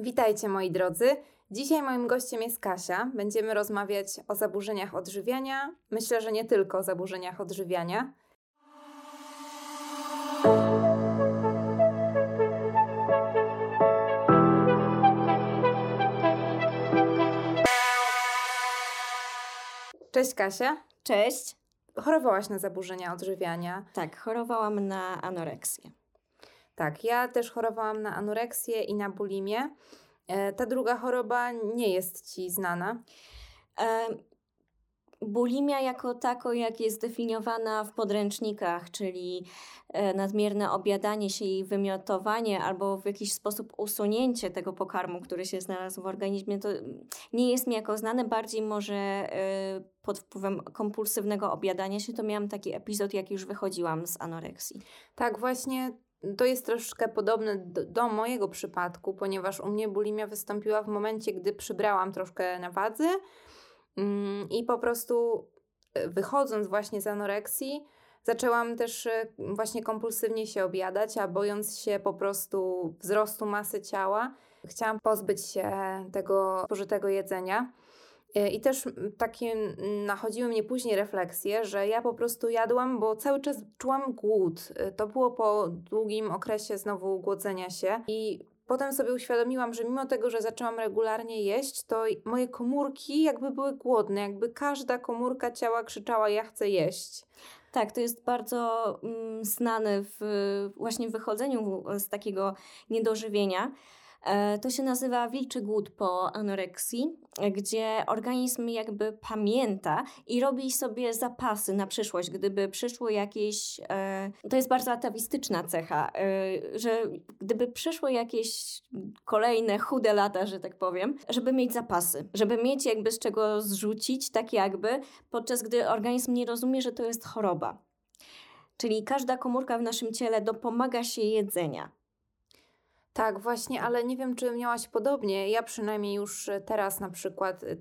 Witajcie moi drodzy. Dzisiaj moim gościem jest Kasia. Będziemy rozmawiać o zaburzeniach odżywiania. Myślę, że nie tylko o zaburzeniach odżywiania. Cześć Kasia. Cześć. Chorowałaś na zaburzenia odżywiania. Tak, chorowałam na anoreksję. Tak, ja też chorowałam na anoreksję i na bulimię. E, ta druga choroba nie jest Ci znana. E, bulimia jako tako, jak jest definiowana w podręcznikach, czyli e, nadmierne obiadanie się i wymiotowanie albo w jakiś sposób usunięcie tego pokarmu, który się znalazł w organizmie, to nie jest mi jako znane. Bardziej może pod wpływem kompulsywnego obiadania się, to miałam taki epizod, jak już wychodziłam z anoreksji. Tak, właśnie to jest troszkę podobne do, do, mojego przypadku, ponieważ u mnie bulimia wystąpiła w momencie, gdy przybrałam troszkę na wadze mm, i po prostu e, wychodząc właśnie z anoreksji, zaczęłam też e, właśnie kompulsywnie się obiadać, a bojąc się po prostu wzrostu masy ciała, chciałam pozbyć się tego spożytego jedzenia. E, I też takie nachodziły mnie później refleksje, że ja po prostu jadłam, bo cały czas czułam głód. E, to było po długim okresie znowu głodzenia się i potem sobie uświadomiłam, że mimo tego, że zaczęłam regularnie jeść, to moje komórki jakby były głodne, jakby każda komórka ciała krzyczała: Ja chcę jeść. Tak, to jest bardzo mm, znane w właśnie wychodzeniu z takiego niedożywienia. E, to się nazywa wilczy głód po anoreksji, gdzie organizm jakby pamięta i robi sobie zapasy na przyszłość, gdyby przyszły jakieś. E, to jest bardzo atawistyczna cecha, e, że gdyby przyszły jakieś kolejne chude lata, że tak powiem, żeby mieć zapasy, żeby mieć jakby z czego zrzucić, tak jakby, podczas gdy organizm nie rozumie, że to jest choroba. Czyli każda komórka w naszym ciele dopomaga się jedzenia. Tak, właśnie, ale nie wiem, czy miałaś podobnie. Ja przynajmniej już e, teraz na przykład e,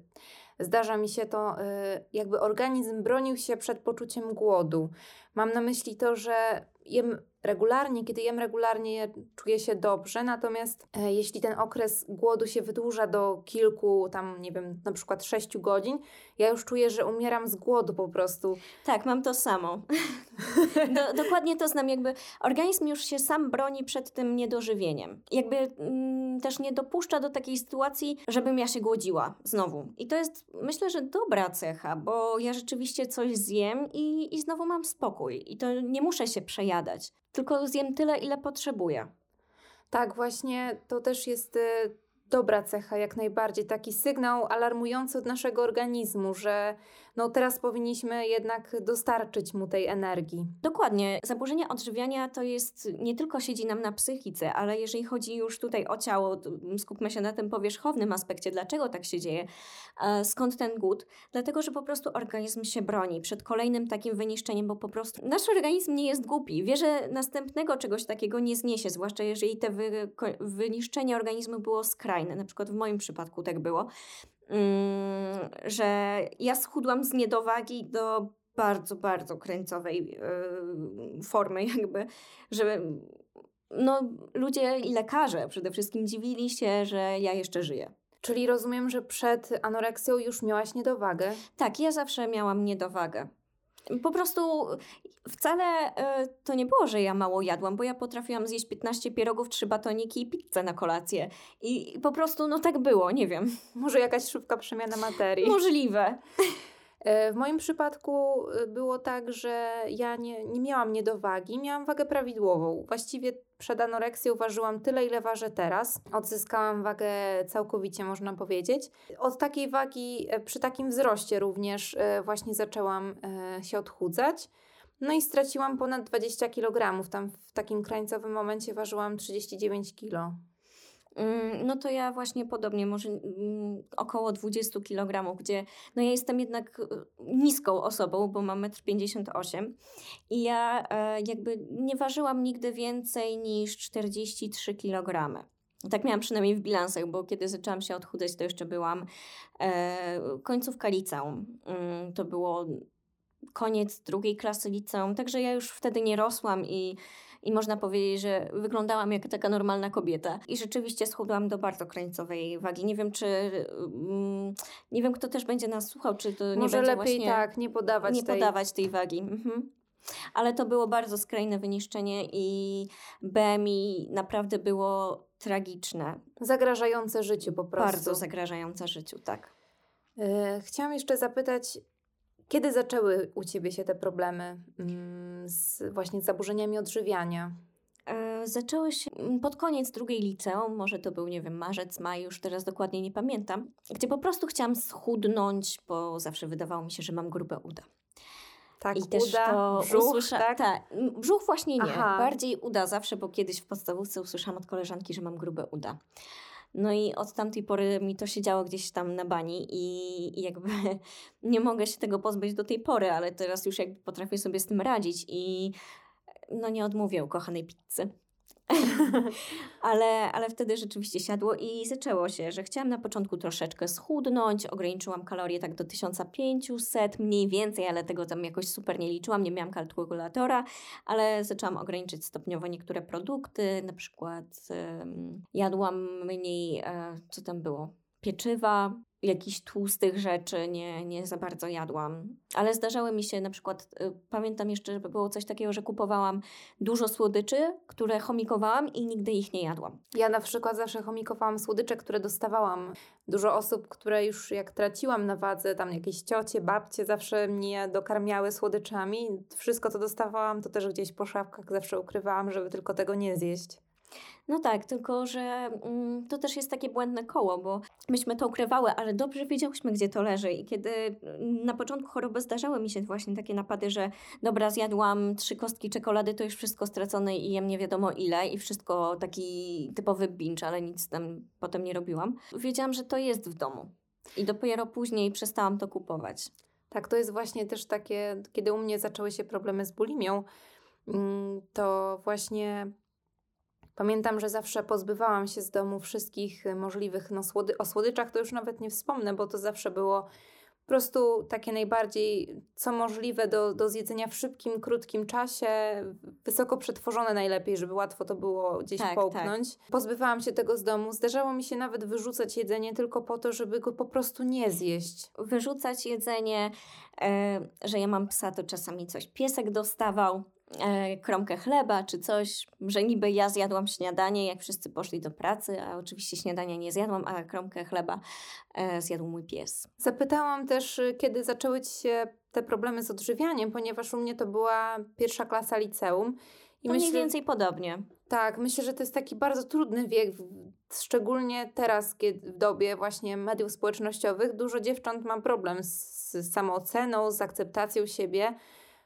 zdarza mi się to, e, jakby organizm bronił się przed poczuciem głodu. Mam na myśli to, że jem regularnie, kiedy jem regularnie, czuję się dobrze, natomiast jeśli ten okres głodu się wydłuża do kilku, tam nie wiem, na przykład sześciu godzin, ja już czuję, że umieram z głodu po prostu. Tak, mam to samo. Do, dokładnie to znam, jakby organizm już się sam broni przed tym niedożywieniem. Jakby mm, też nie dopuszcza do takiej sytuacji, żebym ja się głodziła znowu. I to jest, myślę, że dobra cecha, bo ja rzeczywiście coś zjem i, i znowu mam spokój. I to nie muszę się przejadać tylko zjem tyle, ile potrzebuję. Tak, właśnie to też jest y, dobra cecha, jak najbardziej. Taki sygnał alarmujący od naszego organizmu, że no teraz powinniśmy jednak dostarczyć mu tej energii. Dokładnie. Zaburzenia odżywiania to jest, nie tylko siedzi nam na psychice, ale jeżeli chodzi już tutaj o ciało, skupmy się na tym powierzchownym aspekcie, dlaczego tak się dzieje, skąd ten głód? Dlatego, że po prostu organizm się broni przed kolejnym takim wyniszczeniem, bo po prostu nasz organizm nie jest głupi. Wie, że następnego czegoś takiego nie zniesie, zwłaszcza jeżeli te wy, wyniszczenie organizmu było skrajne. Na przykład w moim przypadku tak było. Mm, że ja schudłam z niedowagi do bardzo, bardzo krańcowej yy, formy, jakby, że no, ludzie i lekarze przede wszystkim dziwili się, że ja jeszcze żyję. Czyli rozumiem, że przed anoreksją już miałaś niedowagę? Tak, ja zawsze miałam niedowagę. Po prostu wcale y, to nie było, że ja mało jadłam, bo ja potrafiłam zjeść 15 pierogów, 3 batoniki i pizzę na kolację. I, I po prostu no tak było, nie wiem. Może jakaś szybka przemiana materii. Możliwe. E, w moim przypadku e, było tak, że ja nie, nie miałam niedowagi, miałam wagę prawidłową. Właściwie przed anoreksją ważyłam tyle, ile ważę teraz. Odzyskałam wagę całkowicie, można powiedzieć. Od takiej wagi, e, przy takim wzroście również właśnie zaczęłam się odchudzać. No i straciłam ponad 20 kg. Tam w takim krańcowym momencie ważyłam 39 kg. Mm, no to ja właśnie podobnie, może mm, około 20 kg, gdzie no ja jestem jednak e, niską osobą, bo mam 1,58 m i ja e, jakby nie ważyłam nigdy więcej niż 43 kg. Tak miałam przynajmniej w bilansach, bo kiedy zaczęłam się odchudzać, to jeszcze byłam e, końcówka liceum. Mm, to było koniec drugiej klasy liceum, także ja już wtedy nie rosłam i i można powiedzieć, że wyglądałam jak taka normalna kobieta. I rzeczywiście schudłam do bardzo krańcowej wagi. Nie wiem, czy mm, nie wiem, kto też będzie nas słuchał, czy to nie Może będzie lepiej właśnie, tak, nie podawać nie tej... podawać tej wagi. Mhm. Ale to było bardzo skrajne wyniszczenie i BMI naprawdę było tragiczne. Zagrażające życiu po prostu. Bardzo zagrażające życiu, tak. E, Chciałam jeszcze zapytać, kiedy zaczęły u Ciebie się te problemy mm, z właśnie z zaburzeniami odżywiania? E, Zaczęły się mm, pod koniec drugiej liceum, może to był, nie wiem, marzec, maj, już teraz dokładnie nie pamiętam, gdzie po prostu chciałam schudnąć, bo zawsze wydawało mi się, że mam grube uda. Tak, I też uda, to brzuch, usłysza... tak? tak? Brzuch właśnie nie, Aha. bardziej uda zawsze, bo kiedyś w podstawówce usłyszałam od koleżanki, że mam grube uda. No i od tamtej pory mi to się działo gdzieś tam na bani i, jakby nie mogę się tego pozbyć do tej pory, ale teraz już jakby potrafię sobie z tym radzić i no nie odmówię ukochanej pizzy. ale, ale wtedy rzeczywiście siadło i zaczęło się, że chciałam na początku troszeczkę schudnąć, ograniczyłam kalorie tak do 1500 mniej więcej, ale tego tam jakoś super nie liczyłam, nie miałam kalkulatora, ale zaczęłam ograniczyć stopniowo niektóre produkty, na przykład jadłam mniej, e, co tam było, pieczywa, jakichś tłustych rzeczy nie, nie za bardzo jadłam. Ale zdarzały mi się na przykład, y, pamiętam jeszcze, że było coś takiego, że kupowałam dużo słodyczy, które chomikowałam i nigdy ich nie jadłam. Ja na przykład zawsze chomikowałam słodycze, które dostawałam. Dużo osób, które już jak traciłam na wadze, tam jakieś ciocie, babcie zawsze mnie dokarmiały słodyczami. Wszystko, co dostawałam, to też gdzieś po szafkach zawsze ukrywałam, żeby tylko tego nie zjeść. No tak, tylko że mm, to też jest takie błędne koło, bo myśmy to ukrywały, ale dobrze wiedziałyśmy, gdzie to leży. I kiedy mm, na początku choroby zdarzały mi się właśnie takie napady, że dobra, zjadłam trzy kostki czekolady, to już wszystko stracone i jem nie wiadomo ile i wszystko taki typowy binge, ale nic tam potem nie robiłam. Wiedziałam, że to jest w domu. I dopiero później przestałam to kupować. Tak, to jest właśnie też takie, kiedy u mnie zaczęły się problemy z bulimią, mm, to właśnie pamiętam, że zawsze pozbywałam się z domu wszystkich y, możliwych, no słody, o słodyczach to już nawet nie wspomnę, bo to zawsze było po prostu takie najbardziej, co możliwe do, do zjedzenia w szybkim, krótkim czasie, wysoko przetworzone najlepiej, żeby łatwo to było gdzieś Tak, połknąć. Pozbywałam się tego z domu. Zdarzało mi się nawet wyrzucać jedzenie tylko po to, żeby go po prostu nie zjeść. Wyrzucać jedzenie, e, że ja mam psa, to czasami coś piesek dostawał. E, kromkę chleba czy coś, że niby ja zjadłam śniadanie, jak wszyscy poszli do pracy, a oczywiście śniadania nie zjadłam, a kromkę chleba e, zjadł mój pies. Zapytałam też, y, kiedy zaczęły ci się te problemy z odżywianiem, ponieważ u mnie to była pierwsza klasa liceum. I To mniej więcej podobnie. Tak, myślę, że to jest taki bardzo trudny wiek, szczególnie teraz, kiedy w dobie właśnie mediów społecznościowych dużo dziewcząt ma problem z, z samooceną, z akceptacją siebie.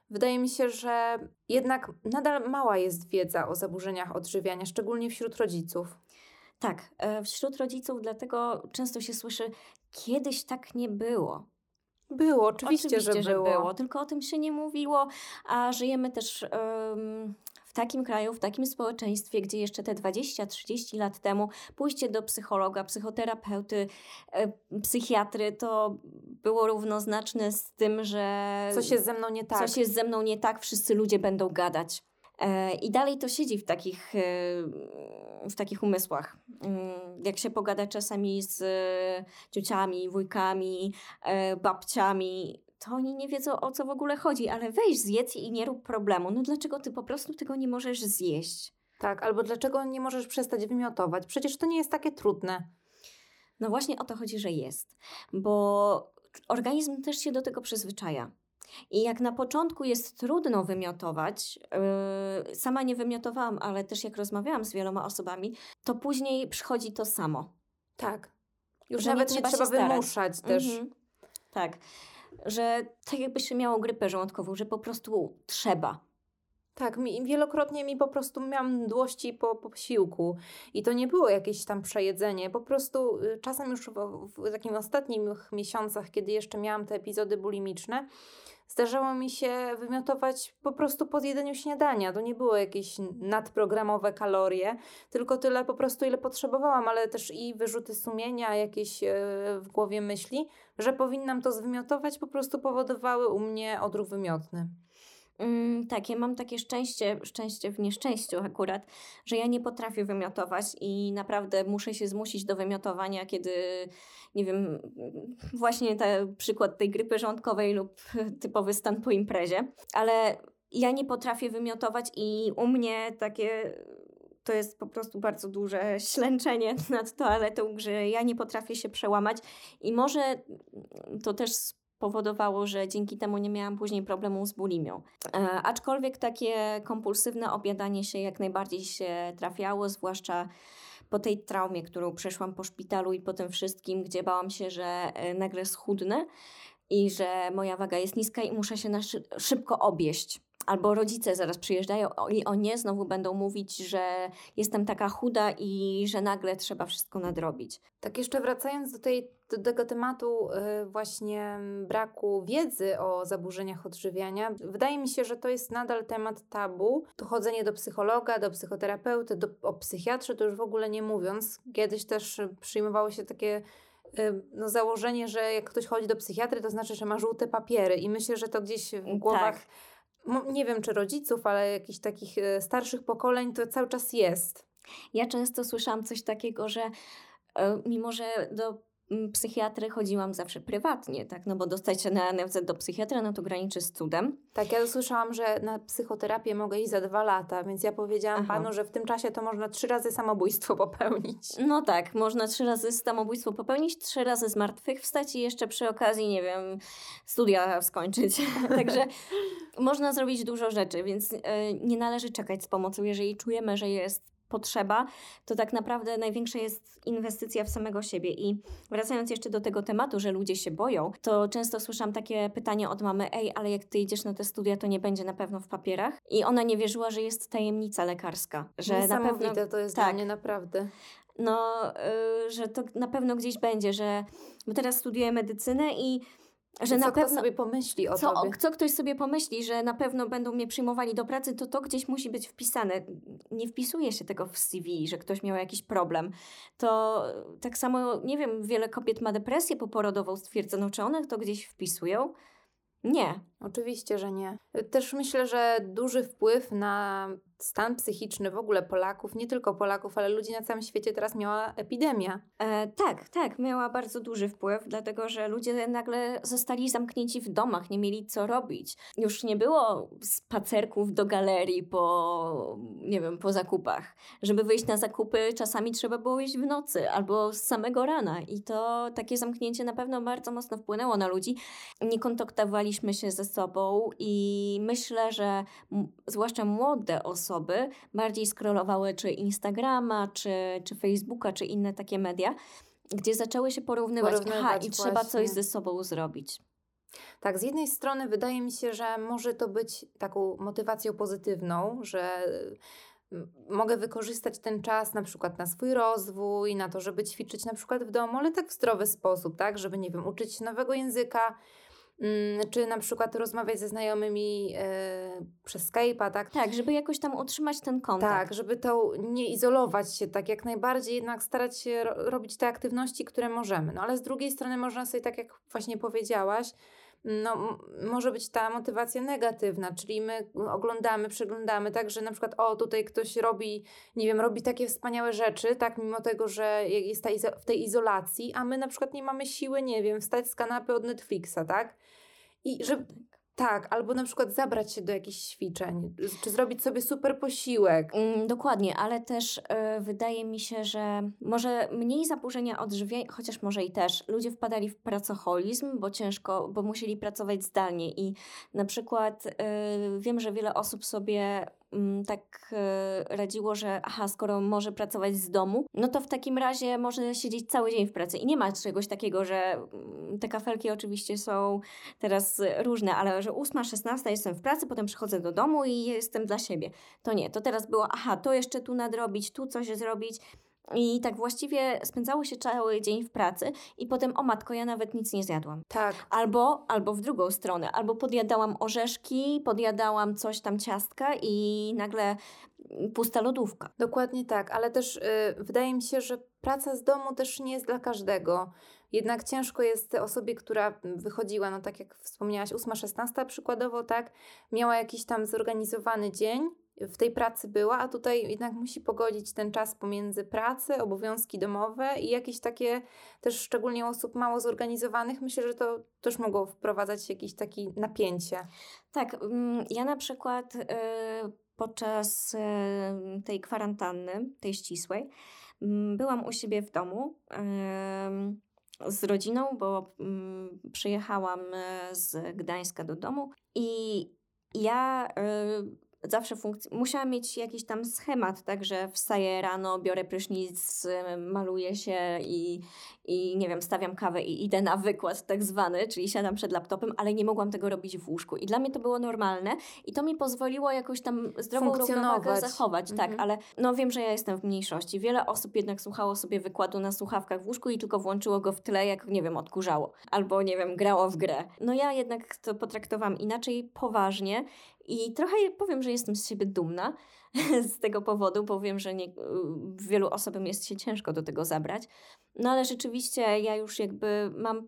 Wydaje mi się, że jednak nadal mała jest wiedza o zaburzeniach odżywiania, szczególnie wśród rodziców. Tak, e, wśród rodziców dlatego często się słyszy, kiedyś tak nie było. Było, oczywiście, że, było. tylko o tym się nie mówiło, a żyjemy też w takim kraju, w takim społeczeństwie, gdzie jeszcze te 20-30 lat temu pójście do psychologa, psychoterapeuty, e, psychiatry to było równoznaczne z tym, że Coś jest ze mną nie tak. coś jest ze mną nie tak, wszyscy ludzie będą gadać. E, I dalej to siedzi w takich, e, w takich umysłach. Mm, Jak się pogada czasami z ciociami, wujkami, babciami, to oni nie wiedzą o co w ogóle chodzi, ale weź zjedz i nie rób problemu. No dlaczego ty po prostu tego nie możesz zjeść? Tak, albo dlaczego nie możesz przestać wymiotować? Przecież to nie jest takie trudne. No właśnie o to chodzi, że jest, bo organizm też się do tego przyzwyczaja. I jak na początku jest trudno wymiotować, yy, sama nie wymiotowałam, ale też jak rozmawiałam z wieloma osobami, to później przychodzi to samo. Tak. Już nie nawet nie trzeba trzeba, się starać. wymuszać też. Mhm. Tak, że tak jakby się miało grypę żołądkową, że po prostu trzeba. Tak, mi, wielokrotnie mi po prostu miałam mdłości po, po posiłku i to nie było jakieś tam przejedzenie, po prostu y, czasem już w, w takich ostatnich miesiącach, kiedy jeszcze miałam te epizody bulimiczne, zdarzało mi się wymiotować po prostu po zjedzeniu śniadania. To nie było jakieś nadprogramowe kalorie, tylko tyle po prostu, ile potrzebowałam, ale też i wyrzuty sumienia, jakieś e, w głowie myśli, że powinnam to zwymiotować, po prostu powodowały u mnie odruch wymiotny. Mm, tak, ja mam takie szczęście, szczęście w nieszczęściu akurat, że ja nie potrafię wymiotować i naprawdę muszę się zmusić do wymiotowania, kiedy, nie wiem, właśnie ten przykład tej grypy rządkowej lub typowy stan po imprezie, ale ja nie potrafię wymiotować i u mnie takie to jest po prostu bardzo duże ślęczenie nad toaletą, że ja nie potrafię się przełamać i może to też powodowało, że dzięki temu nie miałam później problemu z bulimią. E, aczkolwiek takie kompulsywne objadanie się jak najbardziej się trafiało, zwłaszcza po tej traumie, którą przeszłam po szpitalu i po tym wszystkim, gdzie bałam się, że e, nagle schudnę i że moja waga jest niska i muszę się na szybko obieść albo rodzice zaraz przyjeżdżają i o nie znowu będą mówić, że jestem taka chuda i że nagle trzeba wszystko nadrobić. Tak jeszcze wracając do, tej, do tego tematu yy, właśnie braku wiedzy o zaburzeniach odżywiania, wydaje mi się, że to jest nadal temat tabu. To chodzenie do psychologa, do psychoterapeuty, do, o psychiatrze to już w ogóle nie mówiąc. Kiedyś też przyjmowało się takie y, no, założenie, że jak ktoś chodzi do psychiatry, to znaczy, że ma żółte papiery i myślę, że to gdzieś w głowach... Tak nie wiem czy rodziców, ale jakichś takich e, starszych pokoleń to cały czas jest. Ja często słyszałam coś takiego, że e, mimo, że do Mm, psychiatry chodziłam zawsze prywatnie, tak? No bo dostać się na NFZ do psychiatra, no to graniczy z cudem. Tak, ja usłyszałam, że na psychoterapię mogę iść za dwa lata, więc ja powiedziałam Aha. panu, że w tym czasie to można trzy razy samobójstwo popełnić. No tak, można trzy razy samobójstwo popełnić, trzy razy zmartwychwstać i jeszcze przy okazji, nie wiem, studia skończyć. Także można zrobić dużo rzeczy, więc yy, nie należy czekać z pomocą, jeżeli czujemy, że jest potrzeba, to tak naprawdę największa jest inwestycja w samego siebie. I wracając jeszcze do tego tematu, że ludzie się boją, to często słyszałam takie pytanie od mamy: Ej, ale jak ty idziesz na te studia, to nie będzie na pewno w papierach. I ona nie wierzyła, że jest tajemnica lekarska. Że na pewno to jest tak, dla mnie naprawdę no, y, że to na pewno gdzieś będzie, że bo teraz studiuję medycynę i że co na pewno sobie pomyśli o co, tobie. Co ktoś sobie pomyśli, że na pewno będą mnie przyjmowali do pracy, to to gdzieś musi być wpisane. Nie wpisuje się tego w CV, że ktoś miał jakiś problem. To tak samo, nie wiem, wiele kobiet ma depresję poporodową stwierdzoną, czy one to gdzieś wpisują? Nie. Oczywiście, że nie. Też myślę, że duży wpływ na stan psychiczny w ogóle Polaków, nie tylko Polaków, ale ludzi na całym świecie teraz miała epidemia. E, tak, tak, miała bardzo duży wpływ, dlatego że ludzie nagle zostali zamknięci w domach, nie mieli co robić. Już nie było spacerków do galerii po, nie wiem, po zakupach. Żeby wyjść na zakupy, czasami trzeba było iść w nocy albo z samego rana i to takie zamknięcie na pewno bardzo mocno wpłynęło na ludzi. Nie kontaktowaliśmy się ze sobą i myślę, że zwłaszcza młode osoby bardziej scrollowały czy Instagrama, czy, czy Facebooka, czy inne takie media, gdzie zaczęły się porównywać, porównywać aha, i trzeba coś ze sobą zrobić. Tak, z jednej strony wydaje mi się, że może to być taką motywacją pozytywną, że mogę wykorzystać ten czas na przykład na swój rozwój, na to, żeby ćwiczyć na przykład w domu, ale tak w zdrowy sposób, tak, żeby nie wiem, uczyć się nowego języka, czy na przykład rozmawiać ze znajomymi e, przez Skype'a, tak? Tak, żeby jakoś tam utrzymać ten kontakt. Tak, żeby to nie izolować się, tak jak najbardziej jednak starać się ro robić te aktywności, które możemy. No ale z drugiej strony można sobie, tak jak właśnie powiedziałaś, no, może być ta motywacja negatywna, czyli my oglądamy, przeglądamy, tak, że na przykład o, tutaj ktoś robi, nie wiem, robi takie wspaniałe rzeczy, tak, mimo tego, że jest w tej izolacji, a my na przykład nie mamy siły, nie wiem, wstać z kanapy od Netflixa, tak? I że tak, albo na przykład zabrać się do jakichś ćwiczeń, czy zrobić sobie super posiłek. Mm, dokładnie, ale też y, wydaje mi się, że może mniej zaburzenia odżywiania, chociaż może i też, ludzie wpadali w pracoholizm, bo ciężko, bo musieli pracować zdalnie i na przykład y, wiem, że wiele osób sobie tak e, radziło, że aha, skoro może pracować z domu, no to w takim razie może siedzieć cały dzień w pracy. I nie ma czegoś takiego, że mm, te kafelki oczywiście są teraz różne, ale że 8, 16 jestem w pracy, potem przychodzę do domu i jestem dla siebie. To nie, to teraz było, aha, to jeszcze tu nadrobić, tu coś zrobić. I tak właściwie spędzało się cały dzień w pracy i potem, o matko, ja nawet nic nie zjadłam. Tak. Albo, albo w drugą stronę, albo podjadałam orzeszki, podjadałam coś tam ciastka i nagle pusta lodówka. Dokładnie tak, ale też y, wydaje mi się, że praca z domu też nie jest dla każdego. Jednak ciężko jest osobie, która wychodziła, no tak jak wspomniałaś, 8-16 przykładowo, tak, miała jakiś tam zorganizowany dzień, w tej pracy była, a tutaj jednak musi pogodzić ten czas pomiędzy pracy, obowiązki domowe i jakieś takie też szczególnie osób mało zorganizowanych. Myślę, że to też mogło wprowadzać jakieś takie napięcie. Tak, mm, ja na przykład y, podczas y, tej kwarantanny, tej ścisłej, mm, byłam u siebie w domu z rodziną, bo mm, przyjechałam z Gdańska do domu i ja zawsze funkc- musiałam mieć jakiś tam schemat, tak, że wstaję rano, biorę prysznic, maluję się i, i nie wiem, stawiam kawę i idę na wykład tak zwany, czyli siadam przed laptopem, ale nie mogłam tego robić w łóżku. I dla mnie to było normalne i to mi pozwoliło jakoś tam zdrową równowagę zachować, tak, mhm. tak, ale no wiem, że ja jestem w mniejszości. Wiele osób jednak słuchało sobie wykładu na słuchawkach w łóżku i tylko włączyło go w tle, jak nie wiem, odkurzało. Albo nie wiem, grało w grę. No ja jednak to potraktowałam inaczej, poważnie i trochę powiem, że jestem z siebie dumna z tego powodu, bo wiem, że nie, wielu osobom jest się ciężko do tego zabrać. No ale rzeczywiście ja już jakby mam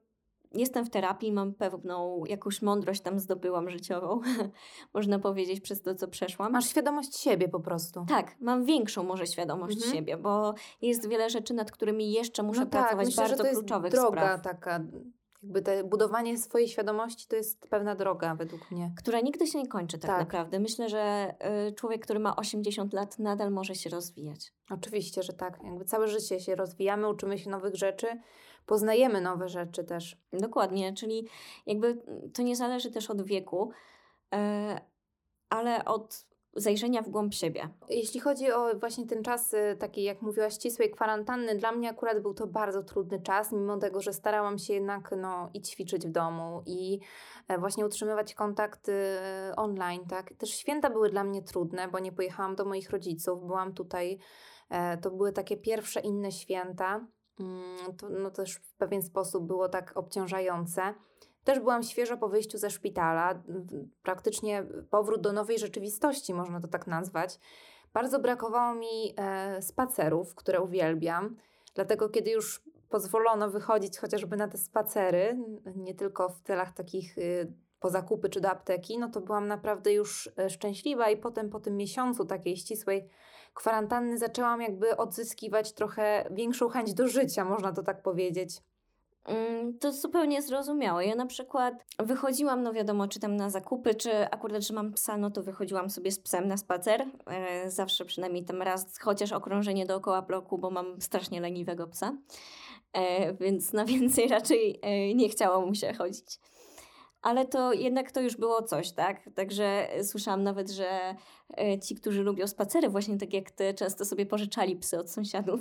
jestem w terapii, mam pewną jakąś mądrość tam zdobyłam życiową, można powiedzieć, przez to, co przeszłam. Masz świadomość siebie po prostu. Tak, mam większą może świadomość mhm. siebie, bo jest wiele rzeczy, nad którymi jeszcze muszę no tak, pracować, myślę, bardzo że to kluczowych jest droga spraw. taka jakby te budowanie swojej świadomości to jest pewna droga według mnie. Która nigdy się nie kończy tak, tak. naprawdę. Myślę, że y, człowiek, który ma 80 lat nadal może się rozwijać. Oczywiście, że tak. Jakby całe życie się rozwijamy, uczymy się nowych rzeczy, poznajemy nowe rzeczy też. Dokładnie, czyli jakby to nie zależy też od wieku, y, ale od zajrzenia w głąb siebie. Jeśli chodzi o właśnie ten czas y, takiej, jak mówiłaś, ścisłej kwarantanny, dla mnie akurat był to bardzo trudny czas, mimo tego, że starałam się jednak no, i ćwiczyć w domu i e, właśnie utrzymywać kontakt online, tak. Też święta były dla mnie trudne, bo nie pojechałam do moich rodziców, byłam tutaj, e, to były takie pierwsze inne święta, mm, to no, też w pewien sposób było tak obciążające. Też byłam świeżo po wyjściu ze szpitala, praktycznie powrót do nowej rzeczywistości, można to tak nazwać. Bardzo brakowało mi e, spacerów, które uwielbiam, dlatego kiedy już pozwolono wychodzić chociażby na te spacery, nie tylko w celach takich y, po zakupy czy do apteki, no to byłam naprawdę już e, szczęśliwa i potem po tym miesiącu takiej ścisłej kwarantanny zaczęłam jakby odzyskiwać trochę większą chęć do życia, można to tak powiedzieć. Mm, to zupełnie zrozumiałe. Ja na przykład wychodziłam, no wiadomo, czy tam na zakupy, czy akurat, że mam psa, no to wychodziłam sobie z psem na spacer. E, zawsze przynajmniej tam raz, chociaż okrążenie dookoła bloku, bo mam strasznie leniwego psa. E, więc na więcej raczej e, nie chciało mu się chodzić ale to jednak to już było coś, tak? Także słyszałam nawet, że ci, którzy lubią spacery, właśnie tak jak ty, często sobie pożyczali psy od sąsiadów.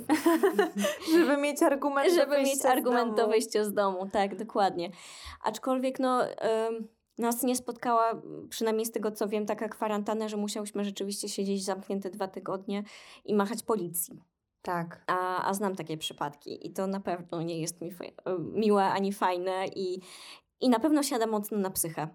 Żeby mieć argument Żeby mieć argument do wyjścia z domu, tak, dokładnie. Aczkolwiek no... nas nie spotkała, przynajmniej z tego co wiem, taka kwarantanna, że musiałyśmy rzeczywiście siedzieć zamknięte dwa tygodnie i machać policji. Tak. A, a znam takie przypadki i to na pewno nie jest mi miłe ani fajne i, i na pewno siada mocno na psychę.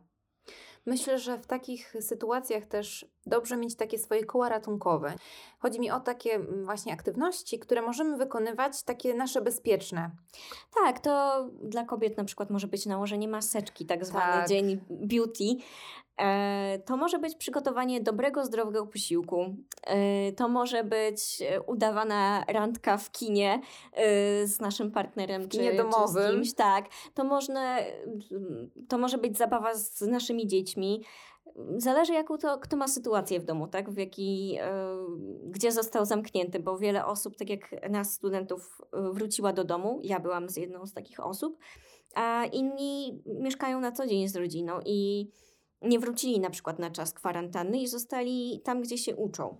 Myślę, że w takich sytuacjach też dobrze mieć takie swoje koła ratunkowe. Chodzi mi o takie mm, właśnie aktywności, które możemy wykonywać, takie nasze bezpieczne. Tak, to dla kobiet na przykład może być nałożenie maseczki, tak zwany tak. dzień beauty. E, to może być przygotowanie dobrego, zdrowego posiłku. E, to może być e, udawana randka w kinie z naszym partnerem czy, czy z kimś. Tak. To, można, to może być zabawa z naszymi dziećmi. Zależy, jaką to, kto ma sytuację w domu, tak? W jaki, gdzie został zamknięty, bo wiele osób, tak jak nas, studentów, wróciła do domu. Ja byłam z jedną z takich osób, a inni mieszkają na co dzień z rodziną i nie wrócili na przykład na czas kwarantanny i zostali tam, gdzie się uczą.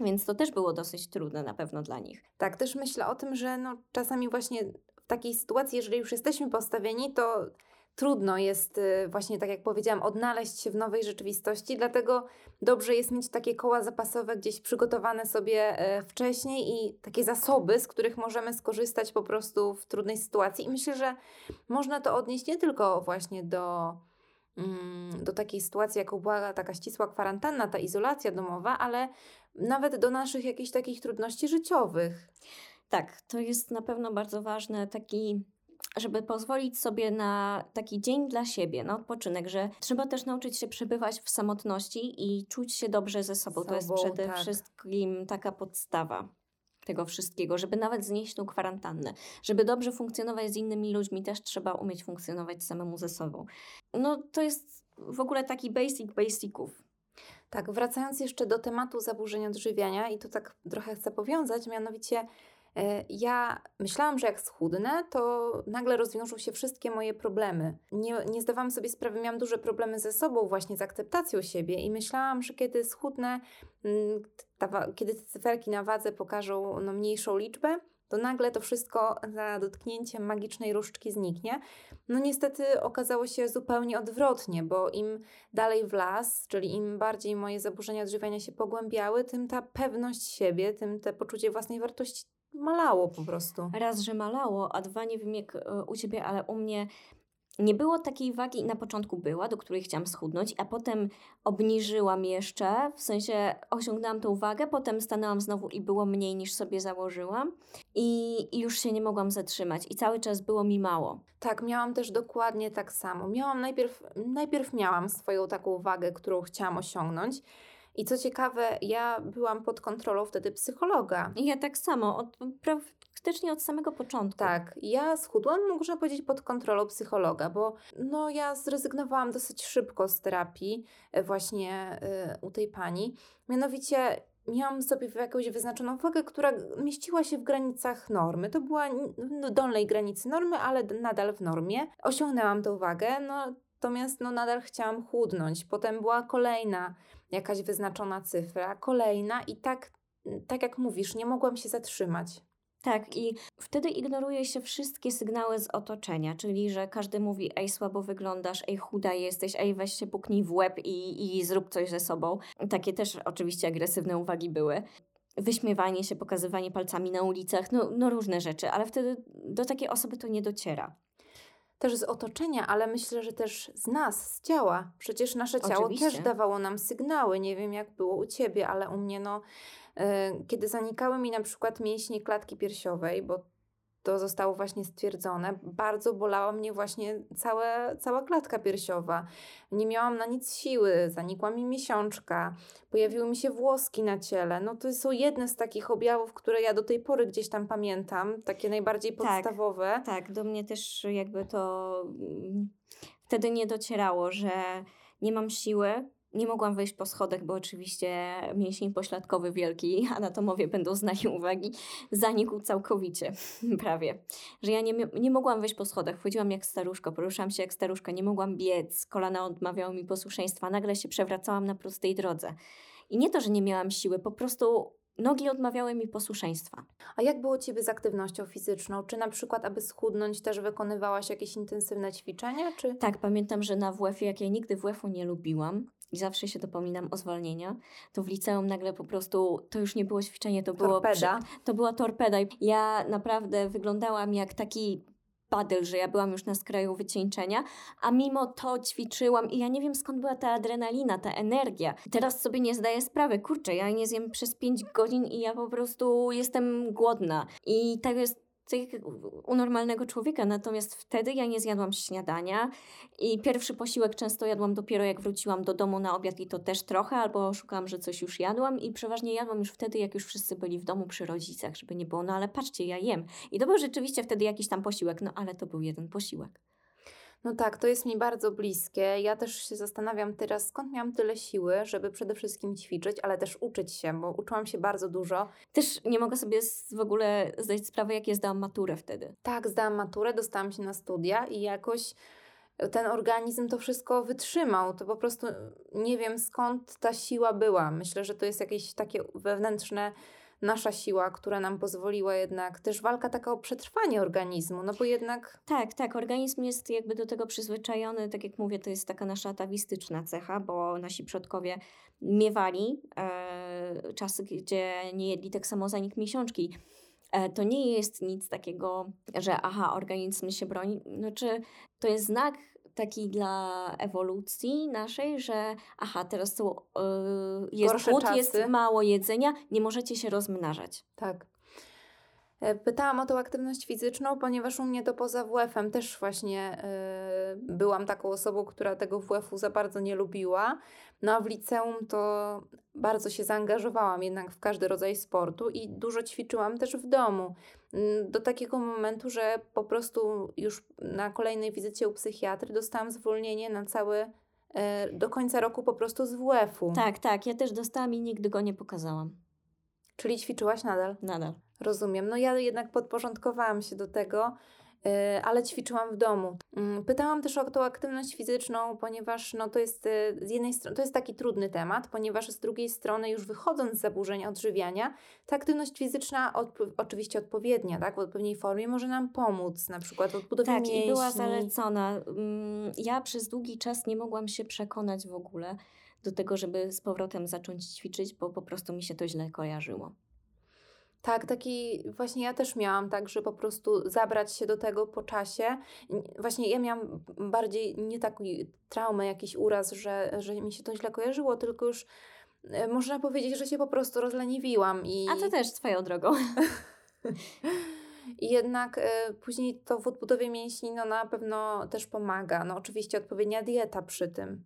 Więc to też było dosyć trudne na pewno dla nich. Tak, też myślę o tym, że no, czasami właśnie w takiej sytuacji, jeżeli już jesteśmy postawieni, to trudno jest y, właśnie, tak jak powiedziałam, odnaleźć się w nowej rzeczywistości, dlatego dobrze jest mieć takie koła zapasowe gdzieś przygotowane sobie e, wcześniej i takie zasoby, z których możemy skorzystać po prostu w trudnej sytuacji. I myślę, że można to odnieść nie tylko właśnie do do takiej sytuacji, jaką była taka ścisła kwarantanna, ta izolacja domowa, ale nawet do naszych jakichś takich trudności życiowych. Tak, to jest na pewno bardzo ważne, taki żeby pozwolić sobie na taki dzień dla siebie, na odpoczynek, że trzeba też nauczyć się przebywać w samotności i czuć się dobrze ze sobą. sobą to jest przede tak. wszystkim taka podstawa tego wszystkiego, żeby nawet znieść tą kwarantannę. Żeby dobrze funkcjonować z innymi ludźmi, też trzeba umieć funkcjonować samemu ze sobą. No to jest w ogóle taki basic basiców. Tak, wracając jeszcze do tematu zaburzeń odżywiania i tu tak trochę chcę powiązać, mianowicie ja myślałam, że jak schudnę, to nagle rozwiążą się wszystkie moje problemy. Nie, nie zdawałam sobie sprawy, miałam duże problemy ze sobą, właśnie z akceptacją siebie, i myślałam, że kiedy schudnę, mm, ta, kiedy te cyferki na wadze pokażą no, mniejszą liczbę, to nagle to wszystko za dotknięciem magicznej różdżki zniknie. No niestety okazało się zupełnie odwrotnie, bo im dalej w las, czyli im bardziej moje zaburzenia odżywiania się pogłębiały, tym ta pewność siebie, tym te poczucie własnej wartości malało po prostu. Raz, że malało, a dwa, nie wiem jak e, u Ciebie, ale u mnie nie było takiej wagi, na początku była, do której chciałam schudnąć, a potem obniżyłam jeszcze, w sensie osiągnęłam tą wagę, potem stanęłam znowu i było mniej niż sobie założyłam i, i już się nie mogłam zatrzymać i cały czas było mi mało. Tak, miałam też dokładnie tak samo. Miałam najpierw, najpierw miałam swoją taką wagę, którą chciałam osiągnąć, i co ciekawe, ja byłam pod kontrolą wtedy psychologa. Ja tak samo, od, praktycznie od samego początku. Tak, ja schudłam, można powiedzieć, pod kontrolą psychologa, bo no, ja zrezygnowałam dosyć szybko z terapii e, właśnie y, u tej pani. Mianowicie miałam sobie jakąś wyznaczoną wagę, która mieściła się w granicach normy. To była no, dolnej granicy normy, ale nadal w normie. Osiągnęłam tą wagę, no, natomiast no, nadal chciałam chudnąć. Potem była kolejna jakaś wyznaczona cyfra, kolejna i tak, tak jak mówisz, nie mogłam się zatrzymać. Tak, i wtedy ignoruje się wszystkie sygnały z otoczenia, czyli że każdy mówi, ej, słabo wyglądasz, ej, chuda jesteś, ej, weź się puknij w łeb i, i zrób coś ze sobą. Takie też oczywiście agresywne uwagi były. Wyśmiewanie się, pokazywanie palcami na ulicach, no, no różne rzeczy, ale wtedy do takiej osoby to nie dociera też z otoczenia, ale myślę, że też z nas, z ciała. Przecież nasze ciało Oczywiście. też dawało nam sygnały. Nie wiem, jak było u ciebie, ale u mnie, no, yy, kiedy zanikały mi na przykład mięśnie klatki piersiowej, bo to zostało właśnie stwierdzone, bardzo bolała mnie właśnie całe, cała klatka piersiowa. Nie miałam na nic siły, zanikła mi miesiączka, pojawiły mi się włoski na ciele. No to są jedne z takich objawów, które ja do tej pory gdzieś tam pamiętam, takie najbardziej tak, podstawowe. Tak, tak do mnie też jakby to mm, wtedy nie docierało, że nie mam siły, nie mogłam wejść po schodach, bo oczywiście mięsień pośladkowy wielki, anatomowie będą znali uwagi, zanikł całkowicie, prawie. Że ja nie, nie mogłam wejść po schodach, wchodziłam jak staruszka, poruszałam się jak staruszka, nie mogłam biec, kolana odmawiały mi posłuszeństwa, nagle się przewracałam na prostej drodze. I nie to, że nie miałam siły, po prostu nogi odmawiały mi posłuszeństwa. A jak było Ciebie z aktywnością fizyczną? Czy na przykład, aby schudnąć, też wykonywałaś jakieś intensywne ćwiczenia? Czy... Tak, pamiętam, że na WF-ie, jak ja nigdy WF-u nie lubiłam, i zawsze się dopominam o zwolnienia, to w liceum nagle po prostu to już nie było ćwiczenie, to było torpeda. to była torpeda. Ja naprawdę wyglądałam jak taki padyl, że ja byłam już na skraju wycieńczenia, a mimo to ćwiczyłam i ja nie wiem skąd była ta adrenalina, ta energia. Teraz sobie nie zdaję sprawy, kurczę, ja nie zjem przez 5 godzin i ja po prostu jestem głodna. I tak jest u normalnego człowieka. Natomiast wtedy ja nie zjadłam śniadania i pierwszy posiłek często jadłam dopiero jak wróciłam do domu na obiad i to też trochę, albo szukałam, że coś już jadłam i przeważnie jadłam już wtedy, jak już wszyscy byli w domu przy rodzicach, żeby nie było, no ale patrzcie, ja jem. I to był rzeczywiście wtedy jakiś tam posiłek, no ale to był jeden posiłek. No tak, to jest mi bardzo bliskie. Ja też się zastanawiam teraz, skąd miałam tyle siły, żeby przede wszystkim ćwiczyć, ale też uczyć się, bo uczyłam się bardzo dużo. Też nie mogę sobie w ogóle zdać sprawy, jak ja zdałam maturę wtedy. Tak, zdałam maturę, dostałam się na studia i jakoś ten organizm to wszystko wytrzymał. To po prostu nie wiem skąd ta siła była. Myślę, że to jest jakieś takie wewnętrzne nasza siła, która nam pozwoliła jednak, też walka taka o przetrwanie organizmu, no bo jednak... Tak, tak, organizm jest jakby do tego przyzwyczajony, tak jak mówię, to jest taka nasza atawistyczna cecha, bo nasi przodkowie miewali e, czasy, gdzie nie jedli tak samo zanik miesiączki. E, to nie jest nic takiego, że aha, organizm się broni, znaczy to jest znak taki dla ewolucji naszej, że aha, teraz są, yy, jest Gorsze głód, czasy. jest mało jedzenia, nie możecie się rozmnażać. Tak. E, Pytałam o tą aktywność fizyczną, ponieważ u mnie to poza WF-em też właśnie e, byłam taką osobą, która tego WF-u za bardzo nie lubiła. No a w liceum to bardzo się zaangażowałam jednak w każdy rodzaj sportu i dużo ćwiczyłam też w domu. Mm, Do takiego momentu, że po prostu już na kolejnej wizycie u psychiatry dostałam zwolnienie na cały, e, do końca roku po prostu z WF-u. Tak, tak, ja też dostałam i nigdy go nie pokazałam. Czyli ćwiczyłaś nadal? Nadal. Rozumiem. No ja jednak podporządkowałam się do tego, ale ćwiczyłam w domu. Mm, Pytałam też o tą aktywność fizyczną, ponieważ no, to jest yy, z jednej strony to jest taki trudny temat, ponieważ z drugiej strony już wychodząc z zaburzeń odżywiania, ta aktywność fizyczna odp- oczywiście odpowiednia, tak, w odpowiedniej formie może nam pomóc, na przykład w odbudowie Tak, mięśni. i była zalecona. Mm, Ja przez długi czas nie mogłam się przekonać w ogóle do tego, żeby z powrotem zacząć ćwiczyć, bo po prostu mi się to źle kojarzyło. Tak, taki właśnie ja też miałam tak, że po prostu zabrać się do tego po czasie. Właśnie ja miałam bardziej nie taki traumę, jakiś uraz, że, że mi się to źle kojarzyło, tylko już e, można powiedzieć, że się po prostu rozleniwiłam i, A to też swoją drogą. i jednak e, później to w odbudowie mięśni no, na pewno też pomaga. No oczywiście odpowiednia dieta przy tym.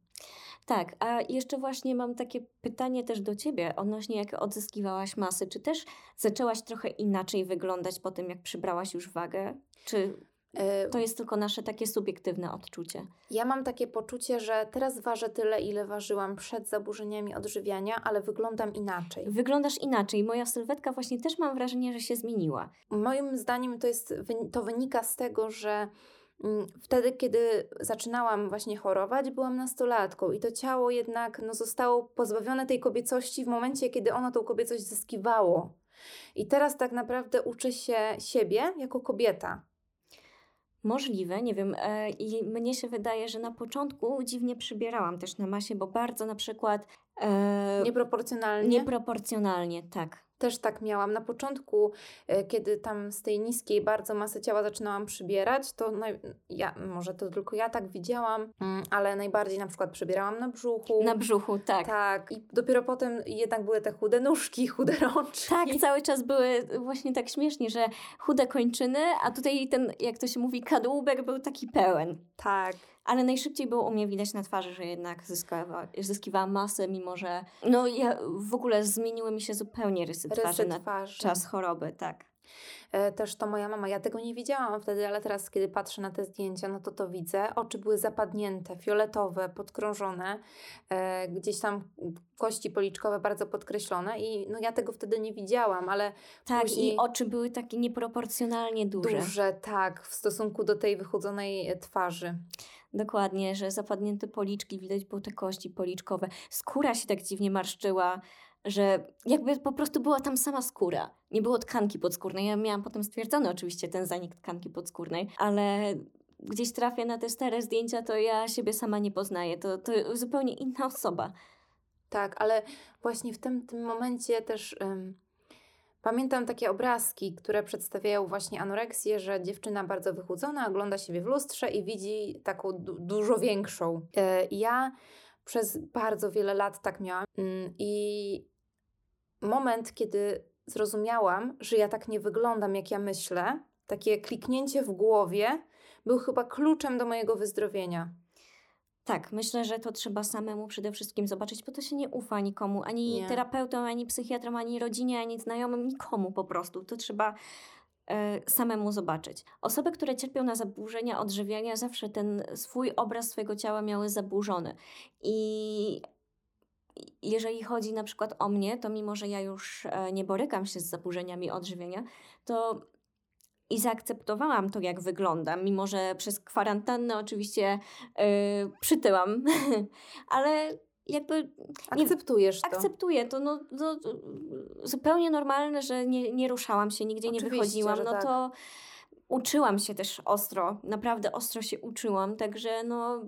Tak, a jeszcze właśnie mam takie pytanie też do Ciebie odnośnie jak odzyskiwałaś masy. Czy też zaczęłaś trochę inaczej wyglądać po tym, jak przybrałaś już wagę? Czy E, to jest tylko nasze takie subiektywne odczucie? Ja mam takie poczucie, że teraz ważę tyle, ile ważyłam przed zaburzeniami odżywiania, ale wyglądam inaczej. Wyglądasz inaczej. Moja sylwetka właśnie też mam wrażenie, że się zmieniła. Moim zdaniem to, jest, to wynika z tego, że wtedy, kiedy zaczynałam właśnie chorować, byłam nastolatką i to ciało jednak no, zostało pozbawione tej kobiecości w momencie, kiedy ono tą kobiecość zyskiwało. I teraz tak naprawdę uczę się siebie jako kobieta. Możliwe, nie wiem. E, I mnie się wydaje, że na początku dziwnie przybierałam też na masie, bo bardzo na przykład e, Nieproporcjonalnie. nieproporcjonalnie, tak. Też tak miałam. Na początku, e, kiedy tam z tej niskiej bardzo masy ciała zaczynałam przybierać, to naj... ja, może to tylko ja tak widziałam, mm, ale najbardziej na przykład przybierałam na brzuchu. Na brzuchu, tak. Tak, i dopiero potem jednak były te chude nóżki, chude rączki. Tak, cały czas były właśnie tak śmiesznie, że chude kończyny, a tutaj ten, jak to się mówi, kadłubek był taki pełen. tak. Ale najszybciej było u mnie widać na twarzy, że jednak zyskawa, zyskiwałam masę, mimo że no ja w ogóle zmieniły mi się zupełnie rysy twarzy Rysy na twarzy. czas choroby, tak. E, Też to moja mama, ja tego nie widziałam wtedy, ale teraz, kiedy patrzę na te zdjęcia, no to to widzę. Oczy były zapadnięte, fioletowe, podkrążone, e, gdzieś tam kości policzkowe bardzo podkreślone i no ja tego wtedy nie widziałam, ale Tak, Później- i oczy były takie nieproporcjonalnie duże. duże, tak, w stosunku do tej wychudzonej e, twarzy. Dokładnie, że zapadnięte policzki, widać było te kości policzkowe. Skóra się tak dziwnie marszczyła, że jakby po prostu była tam sama skóra. Nie było tkanki podskórnej. Ja miałam potem stwierdzony oczywiście ten zanik tkanki podskórnej, ale gdzieś trafię na te stare zdjęcia, to ja siebie sama nie poznaję. To, to zupełnie inna osoba. Tak, ale właśnie w tym, tym momencie też pamiętam takie obrazki, które przedstawiają właśnie anoreksję, że dziewczyna bardzo wychudzona ogląda siebie w lustrze i widzi taką du- dużo większą. E, ja przez bardzo wiele lat tak miałam Ym, i moment, kiedy zrozumiałam, że ja tak nie wyglądam, jak ja myślę, takie kliknięcie w głowie, był chyba kluczem do mojego wyzdrowienia. Tak, myślę, że to trzeba samemu przede wszystkim zobaczyć, bo to się nie ufa nikomu, ani Nie. terapeutom, ani psychiatrom, ani rodzinie, ani znajomym, nikomu po prostu. To trzeba e, samemu zobaczyć. Osoby, które cierpią na zaburzenia odżywiania, zawsze ten swój obraz swojego ciała miały zaburzony. I jeżeli chodzi na przykład o mnie, to mimo, że ja już e, nie borykam się z zaburzeniami odżywienia, to i zaakceptowałam to, jak wyglądam, mimo że przez kwarantannę oczywiście yy, przytyłam, ale jakby nie- Akceptujesz to. akceptuję to, no, no, zupełnie normalne, że nie, nie ruszałam się, nigdzie nie Oczywiście, wychodziłam, że no tak. to uczyłam się też ostro, naprawdę ostro się uczyłam, także no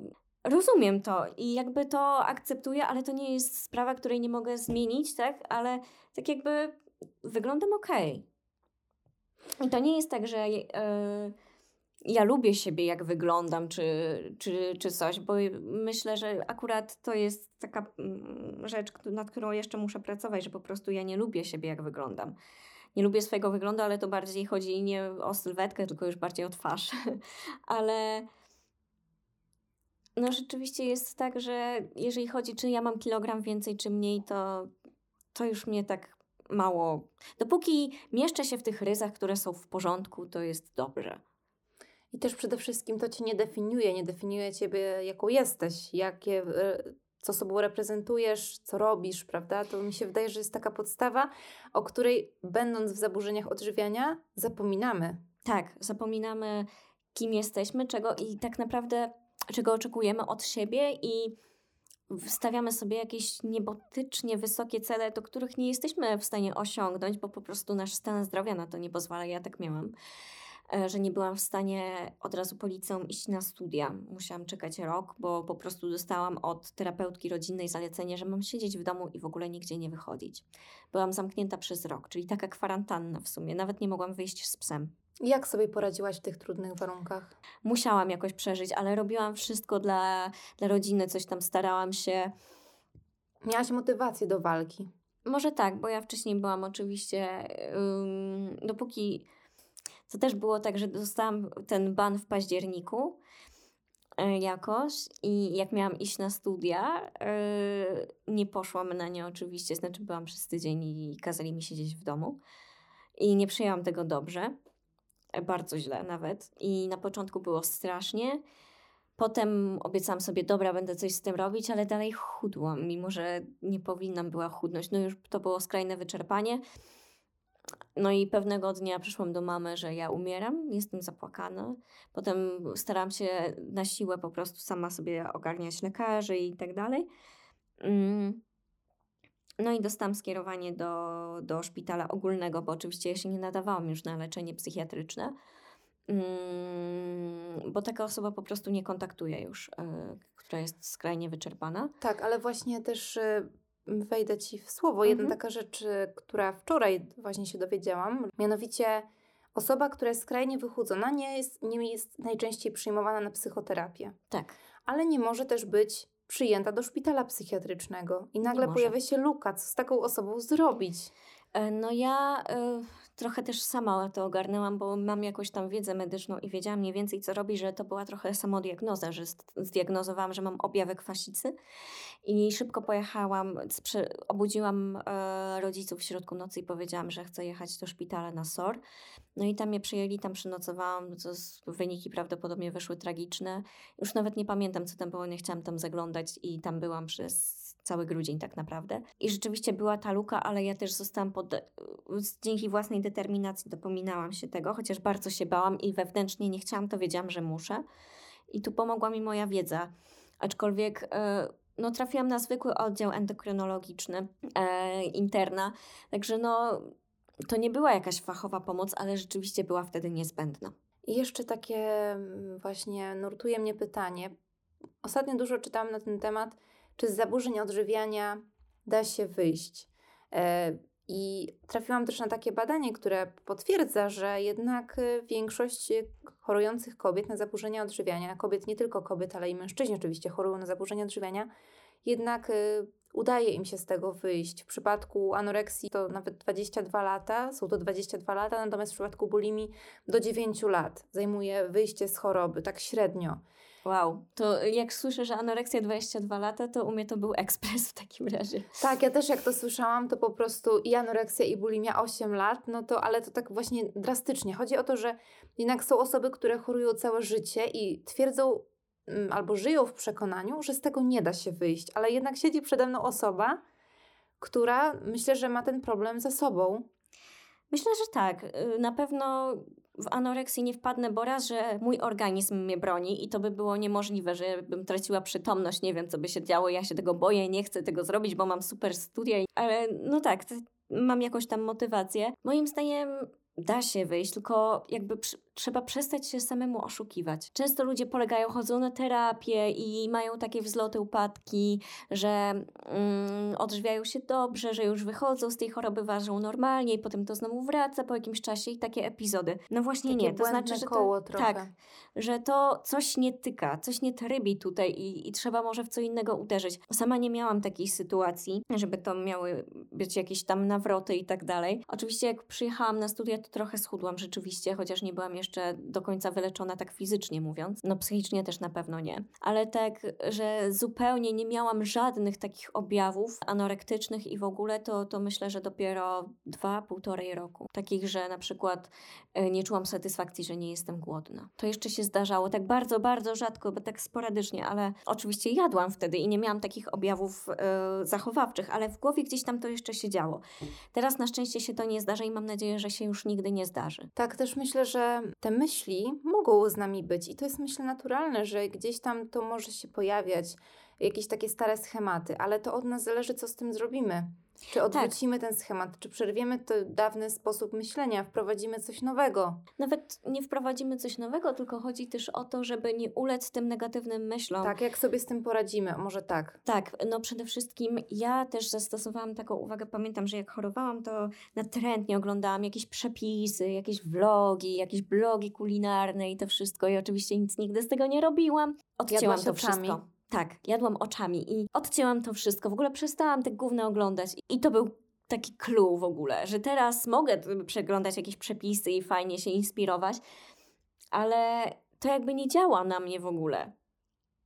rozumiem to i jakby to akceptuję, ale to nie jest sprawa, której nie mogę zmienić, tak, ale tak jakby wyglądam okej. I to nie jest tak, że yy, ja lubię siebie, jak wyglądam, czy, czy, czy coś, bo myślę, że akurat to jest taka mm, rzecz, nad którą jeszcze muszę pracować, że po prostu ja nie lubię siebie, jak wyglądam. Nie lubię swojego wyglądu, ale to bardziej chodzi nie o sylwetkę, tylko już bardziej o twarz. ale no rzeczywiście jest tak, że jeżeli chodzi, czy ja mam kilogram więcej, czy mniej, to, to już mnie tak mało. Dopóki mieszczę się w tych ryzach, które są w porządku, to jest dobrze. I też przede wszystkim to cię nie definiuje, nie definiuje ciebie, jaką jesteś, jakie, e, co sobą reprezentujesz, co robisz, prawda? To mi się wydaje, że jest taka podstawa, o której będąc w zaburzeniach odżywiania, zapominamy. Tak, zapominamy, kim jesteśmy, czego i tak naprawdę czego oczekujemy od siebie i stawiamy sobie jakieś niebotycznie wysokie cele, do których nie jesteśmy w stanie osiągnąć, bo po prostu nasz stan zdrowia na to nie pozwala. Ja tak miałam. E, że nie byłam w stanie od razu po liceum iść na studia. Musiałam czekać rok, bo po prostu dostałam od terapeutki rodzinnej zalecenie, że mam siedzieć w domu i w ogóle nigdzie nie wychodzić. Byłam zamknięta przez rok, czyli taka kwarantanna w sumie. Nawet nie mogłam wyjść z psem. Jak sobie poradziłaś w tych trudnych warunkach? Musiałam jakoś przeżyć, ale robiłam wszystko dla, dla rodziny, coś tam starałam się. Miałaś motywację do walki? Może tak, bo ja wcześniej byłam oczywiście, um, dopóki to też było tak, że dostałam ten ban w październiku e, jakoś i jak miałam iść na studia, e, nie poszłam na nie oczywiście, znaczy byłam przez tydzień i kazali mi siedzieć w domu i nie przyjęłam tego dobrze, e, bardzo źle nawet i na początku było strasznie, Potem obiecałam sobie, dobra, będę coś z tym robić, ale dalej chudłam, mimo że nie powinnam była chudnąć. No już to było skrajne wyczerpanie. No i pewnego dnia przyszłam do mamy, że ja umieram, jestem zapłakana. Potem staram się na siłę po prostu sama sobie ogarniać lekarzy i tak dalej. Mm. No i dostałam skierowanie do, do szpitala ogólnego, bo oczywiście ja się nie nadawałam już na leczenie psychiatryczne, mm, bo taka osoba po prostu nie kontaktuje już, y, która jest skrajnie wyczerpana. Tak, ale właśnie też y, wejdę Ci w słowo. Jedna mhm. taka rzecz, y, która wczoraj właśnie się dowiedziałam, mianowicie osoba, która jest skrajnie wychudzona, nie jest, nie jest najczęściej przyjmowana na psychoterapię. Tak. Ale nie może też być przyjęta do szpitala psychiatrycznego. I nagle pojawia się luka. Co z taką osobą zrobić? E, no ja y, trochę też sama to ogarnęłam, bo mam jakąś tam wiedzę medyczną i wiedziałam mniej więcej co robi, że to była trochę samodiagnoza, że zdiagnozowałam, że mam objawy kwasicy i szybko pojechałam, obudziłam e, rodziców w środku nocy i powiedziałam, że chcę jechać do szpitala na SOR. No i tam mnie przyjęli, tam przynocowałam, co wyniki prawdopodobnie wyszły tragiczne. Już nawet nie pamiętam co tam było, nie chciałam tam zaglądać i tam byłam przez cały grudzień tak naprawdę. I rzeczywiście była ta luka, ale ja też zostałam pod... dzięki własnej determinacji dopominałam się tego, chociaż bardzo się bałam i wewnętrznie nie chciałam, to wiedziałam, że muszę. I tu pomogła mi moja wiedza. Aczkolwiek e, no, trafiłam na zwykły oddział endokrynologiczny, e, interna, także no, to nie była jakaś fachowa pomoc, ale rzeczywiście była wtedy niezbędna. I jeszcze takie mm, właśnie nurtuje mnie pytanie. Ostatnio dużo czytałam na ten temat, czy z zaburzeń odżywiania da się wyjść. E, I trafiłam też na takie badanie, które potwierdza, że jednak e, większość chorujących kobiet na zaburzenia odżywiania, kobiet nie tylko kobiet, ale i mężczyźni oczywiście chorują na zaburzenia odżywiania, jednak e, udaje im się z tego wyjść. W przypadku anoreksji to nawet 22 lata, są to 22 lata, natomiast w przypadku bulimii do 9 lat zajmuje wyjście z choroby, tak średnio. Wow, to jak słyszę, że anoreksja 22 lata, to u mnie to był ekspres w takim razie. Tak, ja też jak to słyszałam, to po prostu i anoreksja i bulimia 8 lat, no to ale to tak właśnie drastycznie. Chodzi o to, że jednak są osoby, które chorują całe życie i twierdzą mm, albo żyją w przekonaniu, że z tego nie da się wyjść, ale jednak siedzi przede mną osoba, która myślę, że ma ten problem ze sobą. Myślę, że tak. Y, na pewno w anoreksji nie wpadnę, bo raz, że mój organizm mnie broni i to by było niemożliwe, żebym traciła przytomność, nie wiem, co by się działo, ja się tego boję, nie chcę tego zrobić, bo mam super studia, ale no tak, mam jakąś tam motywację. Moim zdaniem da się wyjść, tylko jakby przy trzeba przestać się samemu oszukiwać. Często ludzie polegają, chodzą na terapię i mają takie wzloty, upadki, że mm, odżywiają się dobrze, że już wychodzą z tej choroby, ważą normalnie i potem to znowu wraca po jakimś czasie i takie epizody. No właśnie Takie nie, to znaczy, że koło to, trochę. tak, że to coś nie tyka, coś nie trybi tutaj i, i trzeba może w co innego uderzyć. Sama nie miałam takiej sytuacji, żeby to miały być jakieś tam nawroty i tak dalej. Oczywiście jak przyjechałam na studia, to trochę schudłam rzeczywiście, chociaż nie byłam jeszcze do końca wyleczona tak fizycznie mówiąc. No psychicznie też na pewno nie. Ale tak, że zupełnie nie miałam żadnych takich objawów anorektycznych i w ogóle to, to myślę, że dopiero dwa, półtorej roku. Takich, że na przykład e, nie czułam satysfakcji, że nie jestem głodna. To jeszcze się zdarzało tak bardzo, bardzo rzadko, bo tak sporadycznie, ale oczywiście jadłam wtedy i nie miałam takich objawów e, zachowawczych, ale w głowie gdzieś tam to jeszcze się działo. Teraz na szczęście się to nie zdarza i mam nadzieję, że się już nigdy nie zdarzy. Tak, też myślę, że te myśli mogą z nami być i to jest myślę naturalne, że gdzieś tam to może się pojawiać, jakieś takie stare schematy, ale to od nas zależy, co z tym zrobimy. Czy odwrócimy ten schemat, czy przerwiemy ten dawny sposób myślenia, wprowadzimy coś nowego. Nawet nie wprowadzimy coś nowego, tylko chodzi też o to, żeby nie ulec tym negatywnym myślom. Tak, jak sobie z tym poradzimy, może tak. Tak, no przede wszystkim ja też zastosowałam taką uwagę. Pamiętam, że jak chorowałam, to natrętnie oglądałam jakieś przepisy, jakieś vlogi, jakieś blogi kulinarne i to wszystko. I oczywiście nic nigdy z tego nie robiłam. Odcięłam to wszystko. Tak, jadłam oczami i odcięłam to wszystko. W ogóle przestałam te gówny oglądać. I to był taki clue w ogóle, że teraz mogę przeglądać jakieś przepisy i fajnie się inspirować, ale to jakby nie działa na mnie w ogóle.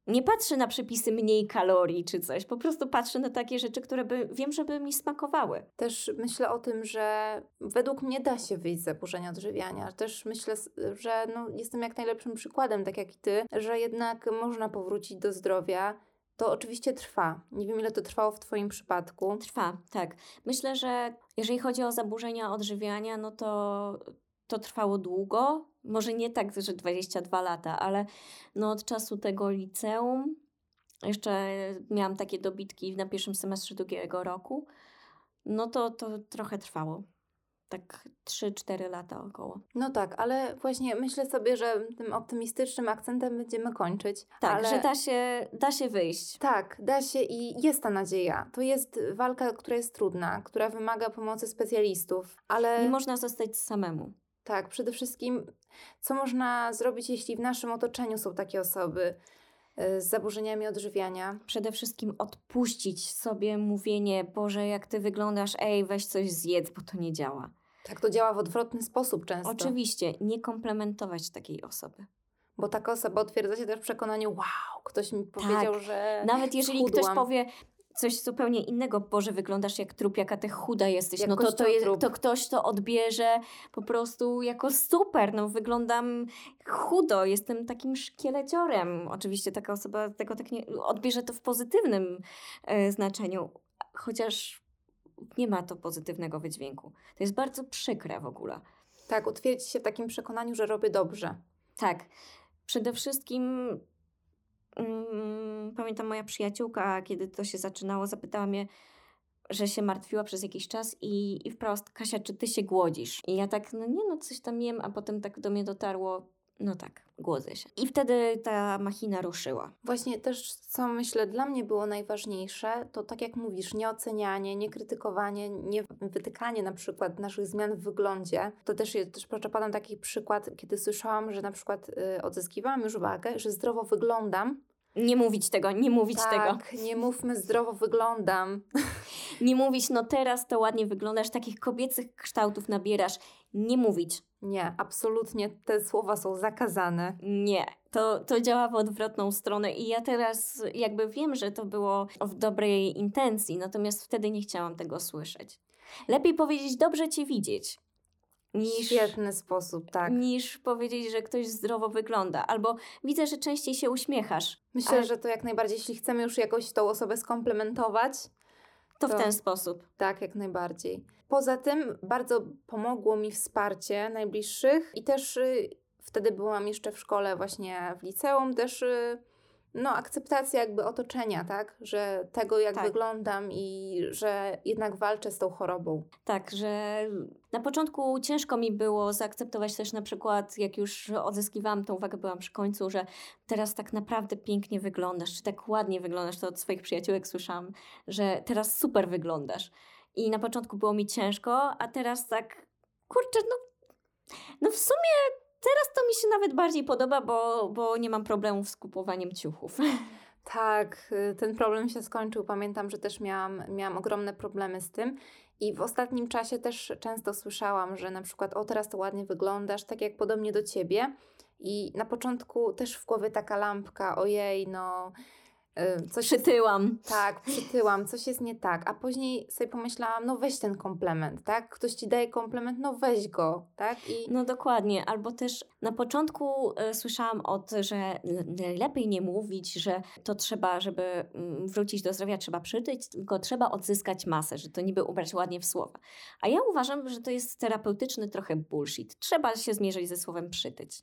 Nie patrzę na przepisy mniej kalorii czy coś, po prostu patrzę na takie rzeczy, które by, wiem, żeby mi smakowały. Też myślę o tym, że według mnie da się wyjść z zaburzenia odżywiania. Też myślę, że no, jestem jak najlepszym przykładem, tak jak i ty, że jednak można powrócić do zdrowia. To oczywiście trwa. Nie wiem, ile to trwało w Twoim przypadku. Trwa, tak. Myślę, że jeżeli chodzi o zaburzenia odżywiania, no to to trwało długo. Może nie tak, że 22 lata, ale no od czasu tego liceum, jeszcze miałam takie dobitki na pierwszym semestrze drugiego roku, no to, to trochę trwało. Tak 3-4 lata około. No tak, ale właśnie myślę sobie, że tym optymistycznym akcentem będziemy kończyć. Tak, ale... że da się, da się wyjść. Tak, da się i jest ta nadzieja. To jest walka, która jest trudna, która wymaga pomocy specjalistów, ale Nie można zostać samemu. Tak, przede wszystkim, co można zrobić, jeśli w naszym otoczeniu są takie osoby y, z zaburzeniami odżywiania? Przede wszystkim odpuścić sobie mówienie, Boże, jak ty wyglądasz, ej, weź coś zjedz, bo to nie działa. Tak, to działa w odwrotny sposób często. Oczywiście, nie komplementować takiej osoby. Bo taka osoba otwierdza się też w przekonaniu, wow, ktoś mi powiedział, że Nawet jeżeli ktoś schudłam. powie coś zupełnie innego, Boże, wyglądasz jak trup, jaka ty chuda jesteś, Jak no to, to, je, to ktoś to odbierze po prostu jako super, no wyglądam chudo, jestem takim szkieleciorem. Oczywiście taka osoba tego tak nie, odbierze to w pozytywnym e, znaczeniu, chociaż nie ma to pozytywnego wydźwięku. To jest bardzo przykre w ogóle. Tak, utwierdzić się w takim przekonaniu, że robię dobrze. Tak. Przede wszystkim pamiętam moja przyjaciółka, kiedy to się zaczynało, zapytała mnie, że się martwiła przez jakiś czas i, i wprost, Kasia, czy ty się głodzisz? I ja tak, no nie no, coś tam jem, a potem tak do mnie dotarło, no tak, głodzę się. I wtedy ta machina ruszyła. Właśnie też, co myślę, dla mnie było najważniejsze, to tak jak mówisz, nieocenianie, nie krytykowanie, nie wytykanie na przykład naszych zmian w wyglądzie. To też, jest- też podam taki przykład, kiedy słyszałam, że na przykład y, odzyskiwałam już wagę, że zdrowo wyglądam. Nie mówić tego, nie mówić tego. tak, nie mówmy zdrowo wyglądam. Nie mówić, no teraz to ładnie wyglądasz, takich kobiecych kształtów nabierasz. Nie mówić. Nie, absolutnie te słowa są zakazane. Nie, to, to działa w odwrotną stronę i ja teraz jakby wiem, że to było w dobrej intencji, natomiast wtedy nie chciałam tego słyszeć. Lepiej powiedzieć dobrze cię widzieć, niż, Świetny sposób, tak. niż powiedzieć, że ktoś zdrowo wygląda. Albo widzę, że częściej się uśmiechasz. Myślę, Ale- że to jak najbardziej, jeśli chcemy już jakoś tą osobę skomplementować, To w To- ten sposób. Tak, jak najbardziej. Poza tym bardzo pomogło mi wsparcie najbliższych i też y, wtedy byłam jeszcze w szkole, właśnie w liceum, też y, no, akceptacja jakby otoczenia, tak? Że tego, jak Tak. wyglądam i że jednak walczę z tą chorobą. Tak, że na początku ciężko mi było zaakceptować też na przykład, jak już odzyskiwałam tą wagę, byłam przy końcu, że teraz tak naprawdę pięknie wyglądasz, czy tak ładnie wyglądasz, to od swoich przyjaciółek słyszałam, że teraz super wyglądasz. I na początku było mi ciężko, a teraz tak, kurczę, no, no w sumie teraz to mi się nawet bardziej podoba, bo, bo nie mam problemów z kupowaniem ciuchów. Tak, y, ten problem się skończył. Pamiętam, że też miałam, miałam ogromne problemy z tym. I w ostatnim czasie też często słyszałam, że na przykład, o teraz to ładnie wyglądasz, tak jak podobnie do ciebie. I na początku też w głowie taka lampka, ojej, no y, coś jest, Przytyłam. tak, przytyłam, coś jest nie tak. A później sobie pomyślałam, no weź ten komplement, tak? Ktoś ci daje komplement, no weź go, tak? I No dokładnie, albo też na początku e, słyszałam od, że najlepiej nie mówić, że to trzeba, żeby mm, wrócić do zdrowia, trzeba przytyć, tylko trzeba odzyskać masę, że to niby ubrać ładnie w słowa. A ja uważam, że to jest terapeutyczny trochę bullshit. Trzeba się zmierzyć ze słowem przytyć.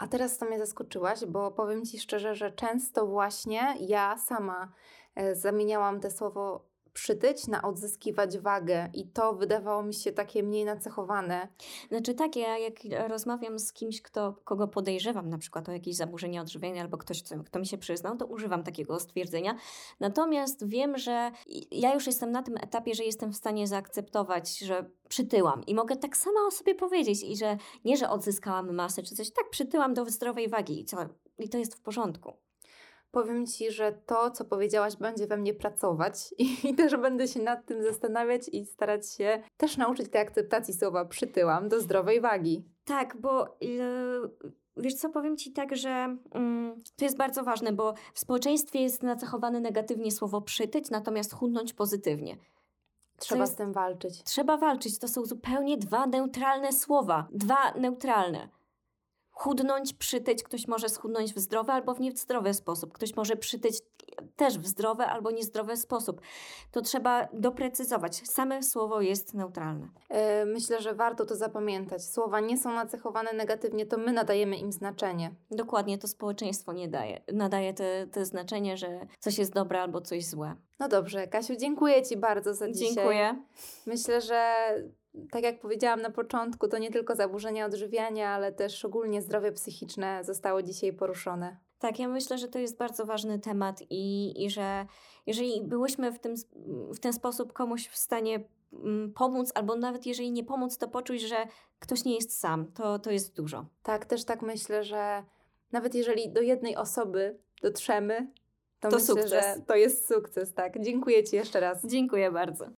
A teraz to mnie zaskoczyłaś, bo powiem Ci szczerze, że często właśnie ja sama e, zamieniałam te słowo przytyć na odzyskiwać wagę i to wydawało mi się takie mniej nacechowane. Znaczy tak, ja jak rozmawiam z kimś, kto, kogo podejrzewam na przykład o jakieś zaburzenia odżywiania albo ktoś, kto, kto mi się przyznał, to używam takiego stwierdzenia. Natomiast wiem, że ja już jestem na tym etapie, że jestem w stanie zaakceptować, że przytyłam i mogę tak sama o sobie powiedzieć i że nie, że odzyskałam masę czy coś, tak przytyłam do zdrowej wagi i, co, i to jest w porządku. Powiem Ci, że to, co powiedziałaś, będzie we mnie pracować i też będę się nad tym zastanawiać i starać się też nauczyć tej akceptacji słowa przytyłam do zdrowej wagi. Tak, bo yy, wiesz co, powiem Ci tak, że mm, to jest bardzo ważne, bo w społeczeństwie jest nacechowane negatywnie słowo przytyć, natomiast chudnąć pozytywnie. Trzeba jest- z tym walczyć. Trzeba walczyć, to są zupełnie dwa neutralne słowa. Dwa neutralne. Chudnąć, przytyć, ktoś może schudnąć w zdrowy albo w niezdrowy sposób. Ktoś może przytyć też w zdrowy albo niezdrowy sposób. To trzeba doprecyzować. Same słowo jest neutralne. E, Myślę, że warto to zapamiętać. Słowa nie są nacechowane negatywnie, to my nadajemy im znaczenie. Dokładnie to społeczeństwo nie daje. Nadaje te, te znaczenie, że coś jest dobre albo coś złe. No dobrze, Kasiu, dziękuję Ci bardzo za dzisiaj. Dziękuję. Myślę, że tak jak powiedziałam na początku, to nie tylko zaburzenia odżywiania, ale też ogólnie zdrowie psychiczne zostało dzisiaj poruszone. Tak, ja myślę, że to jest bardzo ważny temat i, i że jeżeli byłyśmy w, tym, w ten sposób komuś w stanie mm, pomóc, albo nawet jeżeli nie pomóc, to poczuć, że ktoś nie jest sam, to, to jest dużo. Tak, też tak myślę, że nawet jeżeli do jednej osoby dotrzemy, to, To myślę, sukces. że to jest sukces. Tak, dziękuję Ci jeszcze raz. Dziękuję bardzo.